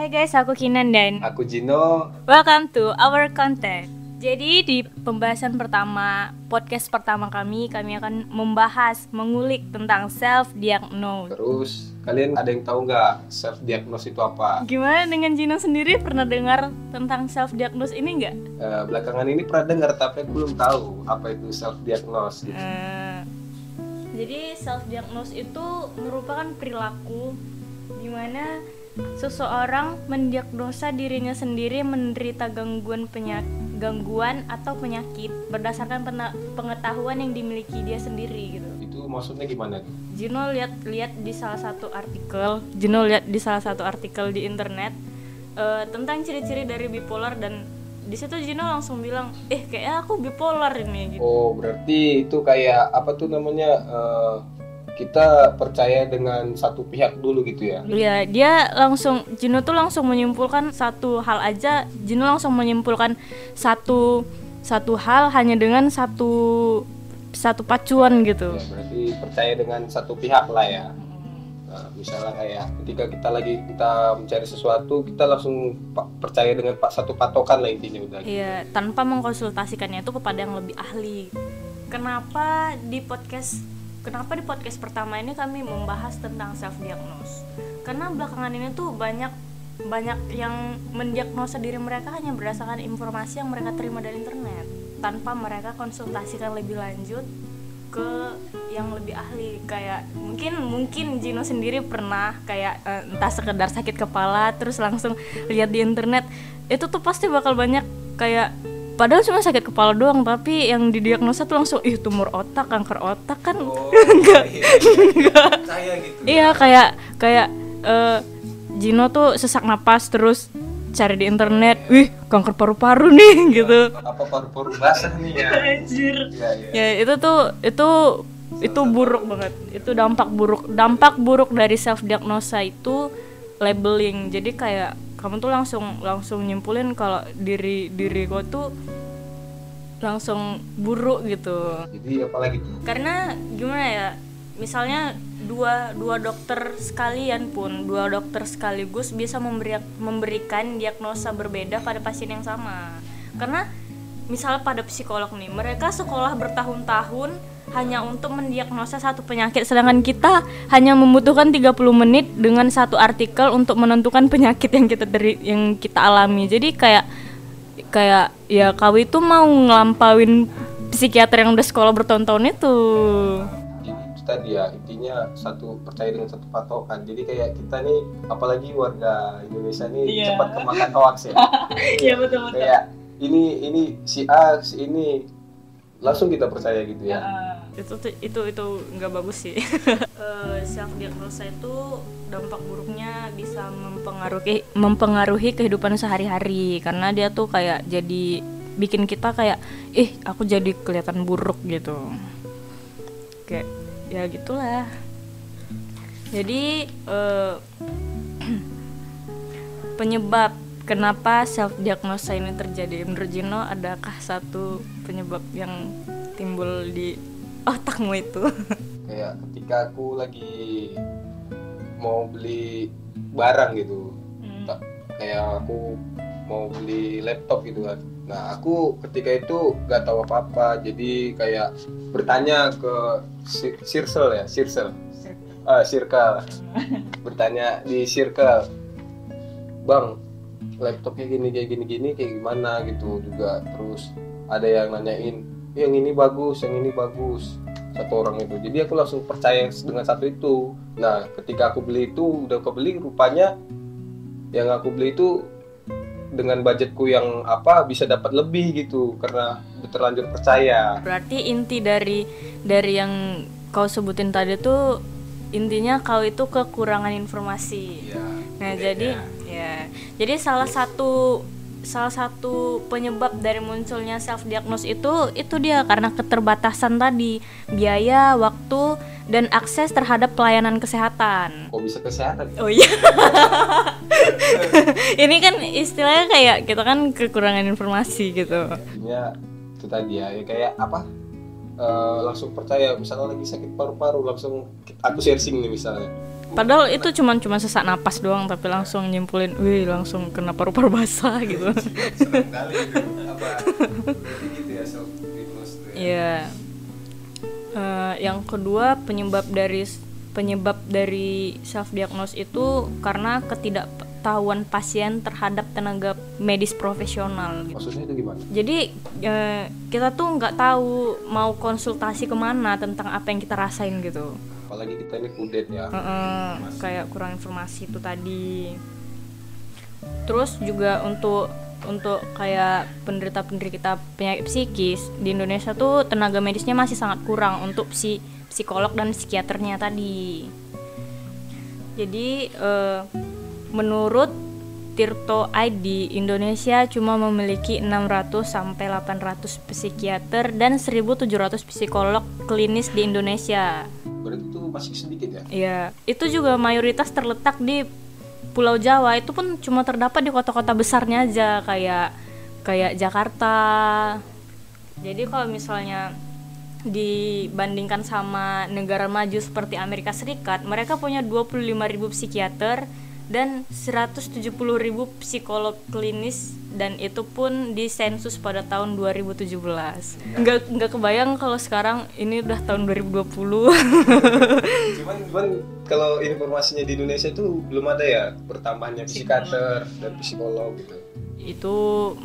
Hai guys, aku Kinan dan Aku Jino. welcome to our content. Jadi di pembahasan pertama, podcast pertama kami, kami akan membahas, mengulik tentang self diagnose. Terus kalian ada yang tahu nggak self diagnose itu apa? Gimana dengan Jino sendiri pernah dengar tentang self diagnose ini nggak? Eh, belakangan ini pernah dengar tapi aku belum tahu apa itu self diagnose. Gitu. Eh, jadi self diagnose itu merupakan perilaku di mana seseorang mendiagnosa dirinya sendiri menderita gangguan penyakit gangguan atau penyakit berdasarkan pengetahuan yang dimiliki dia sendiri gitu. Itu maksudnya gimana? tuh? Jino lihat lihat di salah satu artikel, Jino lihat di salah satu artikel di internet eh, tentang ciri-ciri dari bipolar dan di situ Jino langsung bilang, eh kayaknya aku bipolar ini gitu. Oh berarti itu kayak apa tuh namanya? eh, kita percaya dengan satu pihak dulu gitu ya? Iya, dia langsung Jino tuh langsung menyimpulkan satu hal aja. Jino langsung menyimpulkan satu satu hal hanya dengan satu satu pacuan gitu. Ya, berarti percaya dengan satu pihak lah ya. Nah, misalnya kayak ketika kita lagi kita mencari sesuatu, kita langsung percaya dengan pak satu patokan lah intinya udah. gitu. Iya, tanpa mengkonsultasikannya itu kepada yang lebih ahli. Kenapa di podcast Kenapa di podcast pertama ini kami membahas tentang self diagnose? Karena belakangan ini tuh banyak banyak yang mendiagnosa diri mereka hanya berdasarkan informasi yang mereka terima dari internet. Tanpa mereka konsultasikan lebih lanjut ke yang lebih ahli. Kayak mungkin mungkin Jino sendiri pernah kayak eh, entah sekedar sakit kepala terus langsung lihat di internet. Itu tuh pasti bakal banyak kayak padahal cuma sakit kepala doang tapi yang didiagnosa tuh langsung ih tumor otak kanker otak kan? Enggak. enggak. Saya gitu. iya kayak kayak eh, Jino tuh sesak napas terus cari di internet wih kanker paru-paru nih gitu. Apa paru-paru basah nih ya? anjir. Iya, iya. ya itu tuh itu itu buruk banget. Itu dampak buruk dampak buruk dari self diagnosa itu labeling. Jadi kayak kamu tuh langsung langsung nyimpulin kalau diri diri kau tuh langsung buruk gitu. Jadi apalagi tuh? karena gimana ya misalnya dua dua dokter sekalian pun dua dokter sekaligus bisa memberi, memberikan diagnosa berbeda pada pasien yang sama. Karena misal pada psikolog nih mereka sekolah bertahun-tahun hanya untuk mendiagnosa satu penyakit sedangkan kita hanya membutuhkan 30 menit dengan satu artikel untuk menentukan penyakit yang kita dari yang kita alami jadi kayak kayak ya kau itu mau ngelampauin psikiater yang udah sekolah bertahun-tahun itu Jadi itu tadi ya intinya satu percaya dengan satu patokan. Jadi kayak kita nih, apalagi warga Indonesia nih Iya. cepat kemakan hoax ya. iya betul kayak ini ini si A si ini langsung kita percaya gitu ya. itu tuh- itu itu nggak bagus sih. Self diagnosa itu dampak buruknya bisa mempengaruhi mempengaruhi kehidupan sehari-hari. Karena dia tuh kayak jadi bikin kita kayak ih aku jadi kelihatan buruk gitu. Kayak ya gitulah. Jadi eh, penyebab kenapa self diagnosa ini terjadi? Menurut Jino adakah satu penyebab yang timbul di otakmu itu? Kayak ketika aku lagi mau beli barang gitu, tak- kayak aku mau beli laptop gitu kan. Nah aku ketika itu nggak tahu apa-apa, jadi kayak bertanya ke si- circle ya, circle, ah circle, bertanya di circle, bang laptopnya gini kayak gini gini kayak gimana gitu juga. Terus ada yang nanyain "Eh, yang ini bagus yang ini bagus satu orang itu. Jadi aku langsung percaya dengan satu itu. Nah ketika aku beli itu udah kebeli rupanya yang aku beli itu dengan budgetku yang apa bisa dapat lebih gitu karena terlanjur percaya. Berarti inti dari dari yang kau sebutin tadi tuh intinya kau itu kekurangan informasi. Ya Nah, jadi ya. Jadi salah satu salah satu penyebab dari munculnya self diagnose itu itu dia karena keterbatasan tadi biaya, waktu dan akses terhadap pelayanan kesehatan. kok bisa kesehatan Oh iya. Ini kan istilahnya kayak kita kan kekurangan informasi gitu. Intinya itu tadi ya, ya kayak apa uh, langsung percaya misalnya lagi sakit paru-paru langsung aku searching nih misalnya Padahal itu cuma cuma sesak napas doang tapi langsung nyimpulin, wih langsung kena paru-paru basah gitu. Iya. Uh, yang kedua penyebab dari penyebab dari self diagnose itu karena ketidaktahuan pasien terhadap tenaga medis profesional. Gitu. Maksudnya itu gimana? Jadi uh, kita tuh nggak tahu mau konsultasi ke mana tentang apa yang kita rasain gitu apalagi kita ini kudet ya. Uh -uh, kayak kurang informasi itu tadi. Terus juga untuk untuk kayak penderita-penderita penyakit psikis di Indonesia tuh tenaga medisnya masih sangat kurang untuk psi psikolog dan psikiaternya tadi. Jadi uh, menurut Tirto ID Indonesia cuma memiliki 600 sampai 800 psikiater dan 1700 psikolog klinis di Indonesia masih sedikit ya? Iya itu juga mayoritas terletak di Pulau Jawa. Itu pun cuma terdapat di kota-kota besarnya aja kayak kayak Jakarta. Jadi kalau misalnya dibandingkan sama negara maju seperti Amerika Serikat mereka punya 25.000 psikiater dan 170.000 psikolog klinis dan itu pun di sensus pada tahun 2017. Nggak nggak kebayang kalau sekarang ini udah tahun 2020. cuman cuman kalau informasinya di Indonesia itu belum ada ya pertambahannya psikiater dan psikolog gitu. Itu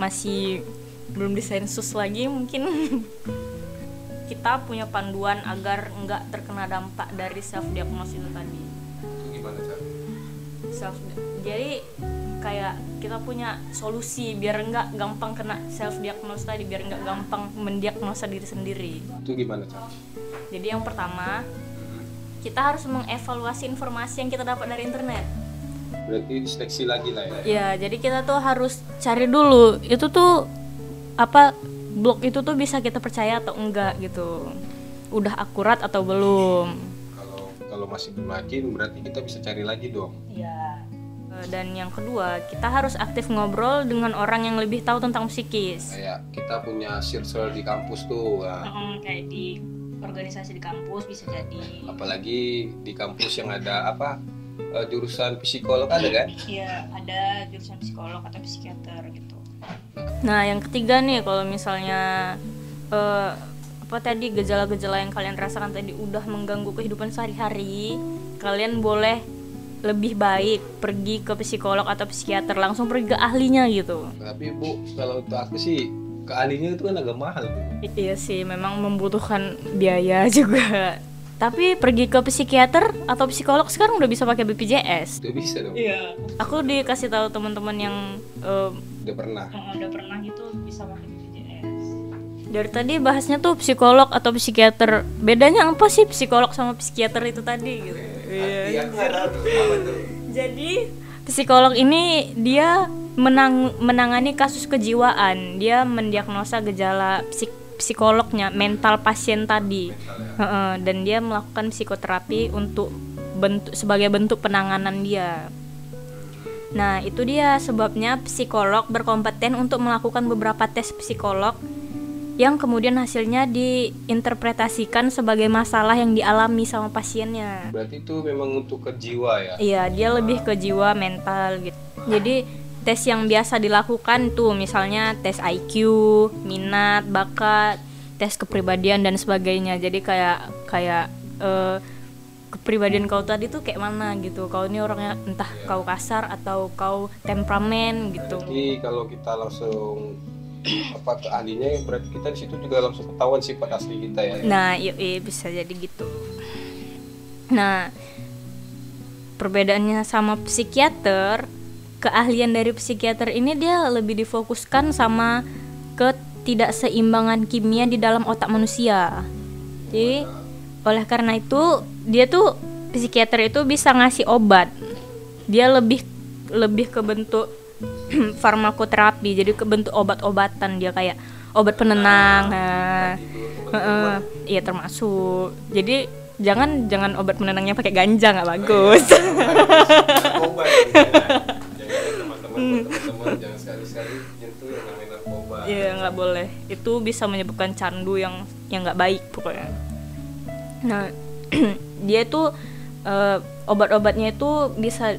masih belum disensus lagi mungkin kita punya panduan agar nggak terkena dampak dari self diagnosis itu tadi. Itu gimana cara? Self jadi kayak kita punya solusi biar nggak gampang kena self diagnosis tadi biar nggak gampang mendiagnosa diri sendiri. Itu gimana cara jadi yang pertama kita harus mengevaluasi informasi yang kita dapat dari internet. Berarti seleksi lagi lah ya? Ya jadi kita tuh harus cari dulu itu tuh apa blog itu tuh bisa kita percaya atau enggak gitu. Udah akurat atau belum? Kalau masih belum yakin berarti kita bisa cari lagi dong? Iya. eh, dan yang kedua kita harus aktif ngobrol dengan orang yang lebih tahu tentang psikis. Kayak kita punya circle di kampus tuh kan? hmm, kayak di organisasi di kampus bisa jadi. Apalagi di kampus yang ada apa uh, jurusan psikolog ada kan? Iya ada jurusan psikolog atau psikiater gitu. Nah yang ketiga nih kalau misalnya uh, apa tadi gejala-gejala yang kalian rasakan tadi udah mengganggu kehidupan sehari-hari kalian boleh lebih baik pergi ke psikolog atau psikiater langsung pergi ke ahlinya gitu. Tapi bu kalau untuk aku sih ke ahlinya itu kan agak mahal bu. iya sih memang membutuhkan biaya juga. Tapi pergi ke psikiater atau psikolog sekarang udah bisa pakai BPJS udah bisa dong. Iya. Aku dikasih tahu teman-teman yang uh, udah pernah. Udah pernah gitu bisa pakai dari tadi bahasnya tuh psikolog atau psikiater. Bedanya apa sih psikolog sama psikiater itu tadi gitu iya jadi psikolog ini dia menang menangani kasus kejiwaan. Dia mendiagnosa gejala psik psikolognya mental pasien tadi. Ya? dan dia melakukan psikoterapi untuk bentuk sebagai bentuk penanganan dia. Nah, itu dia sebabnya psikolog berkompeten untuk melakukan beberapa tes psikolog yang kemudian hasilnya diinterpretasikan sebagai masalah yang dialami sama pasiennya. Berarti itu memang untuk ke jiwa ya? Iya, dia lebih ke jiwa mental gitu. Jadi tes yang biasa dilakukan tuh misalnya tes IQ, minat, bakat, tes kepribadian dan sebagainya. Jadi kayak kayak uh, kepribadian kau tadi tuh kayak mana gitu. Kau ini orangnya entah yeah. kau kasar atau kau temperamen gitu. Jadi kalau kita langsung apa ke ahlinya? Berarti kita di situ juga langsung ketahuan sifat asli kita ya? Nah iya, iya bisa jadi gitu. Nah perbedaannya sama psikiater keahlian dari psikiater ini dia lebih difokuskan sama ketidakseimbangan kimia di dalam otak manusia. Jadi oleh karena itu dia tuh psikiater itu bisa ngasih obat. Dia lebih lebih ke bentuk farmakoterapi. Jadi kebentuk obat-obatan dia kayak obat penenang nah, uh, iya termasuk. Jadi jangan jangan obat penenangnya pakai ganja nggak bagus. Iya. Nggak nggak boleh. Itu bisa menyebabkan candu yang yang nggak baik pokoknya. Nah dia itu uh, obat-obatnya itu bisa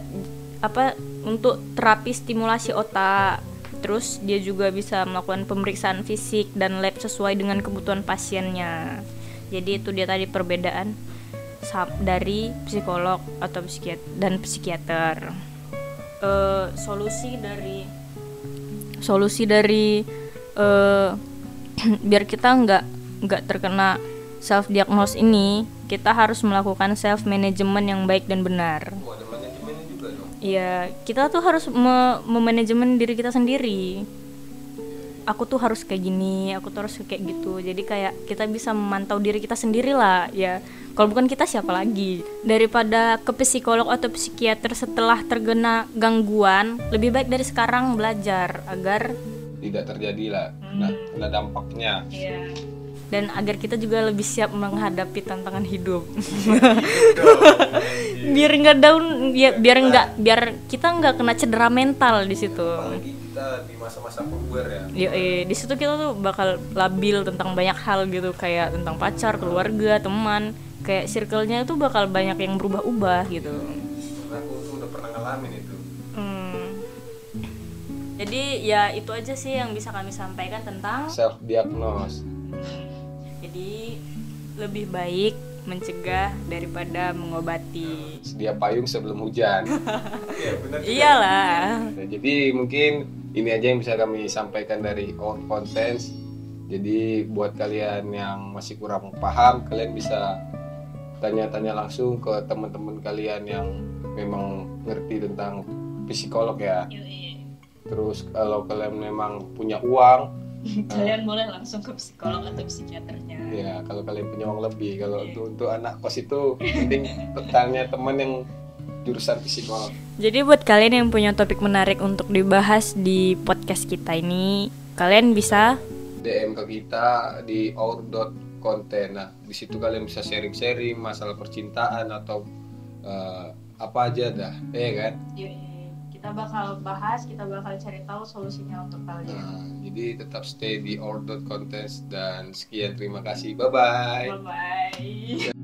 apa untuk terapi stimulasi otak. Terus dia juga bisa melakukan pemeriksaan fisik dan lab sesuai dengan kebutuhan pasiennya. Jadi itu dia tadi perbedaan dari psikolog atau psikiater dan psikiater. Uh, solusi dari solusi dari uh, biar kita nggak nggak terkena self diagnose ini kita harus melakukan self management yang baik dan benar. Iya, kita tuh harus me memanajemen diri kita sendiri. Aku tuh harus kayak gini, aku tuh harus kayak gitu. Jadi kayak kita bisa memantau diri kita sendiri lah, ya kalau bukan kita siapa lagi daripada ke psikolog atau psikiater setelah terkena gangguan lebih baik dari sekarang belajar agar tidak terjadi lah hmm. nah kena dampaknya yeah. dan agar kita juga lebih siap menghadapi tantangan hidup biar nggak down ya biar nggak biar kita nggak kena cedera mental di situ kita di masa-masa puber ya. Iya, eh, di situ kita tuh bakal labil tentang banyak hal gitu kayak tentang pacar, keluarga, teman kayak circle-nya itu bakal banyak yang berubah-ubah gitu aku tuh udah pernah ngalamin itu hmm. jadi ya itu aja sih yang bisa kami sampaikan tentang self diagnose jadi lebih baik mencegah daripada mengobati. Sedia payung sebelum hujan. Iya benar. Iyalah. Nah, jadi mungkin ini aja yang bisa kami sampaikan dari our contents. Jadi buat kalian yang masih kurang paham, kalian bisa tanya-tanya langsung ke teman-teman kalian yang memang ngerti tentang psikolog ya. Terus kalau kalian memang punya uang, kalian uh, boleh langsung ke psikolog atau psikiaternya. Ya, kalau kalian punya uang lebih. Kalau yeah. untuk untuk anak kos itu penting tanya teman yang jurusan psikolog. Jadi buat kalian yang punya topik menarik untuk dibahas di podcast kita ini, kalian bisa DM ke kita di our konten. Nah, di situ kalian bisa sharing-sharing masalah percintaan atau uh, apa aja dah, ya kan? Iya, kita bakal bahas, kita bakal cari tahu solusinya untuk kalian. Nah, jadi tetap stay di our.contest dan sekian terima kasih. Bye bye. Bye bye.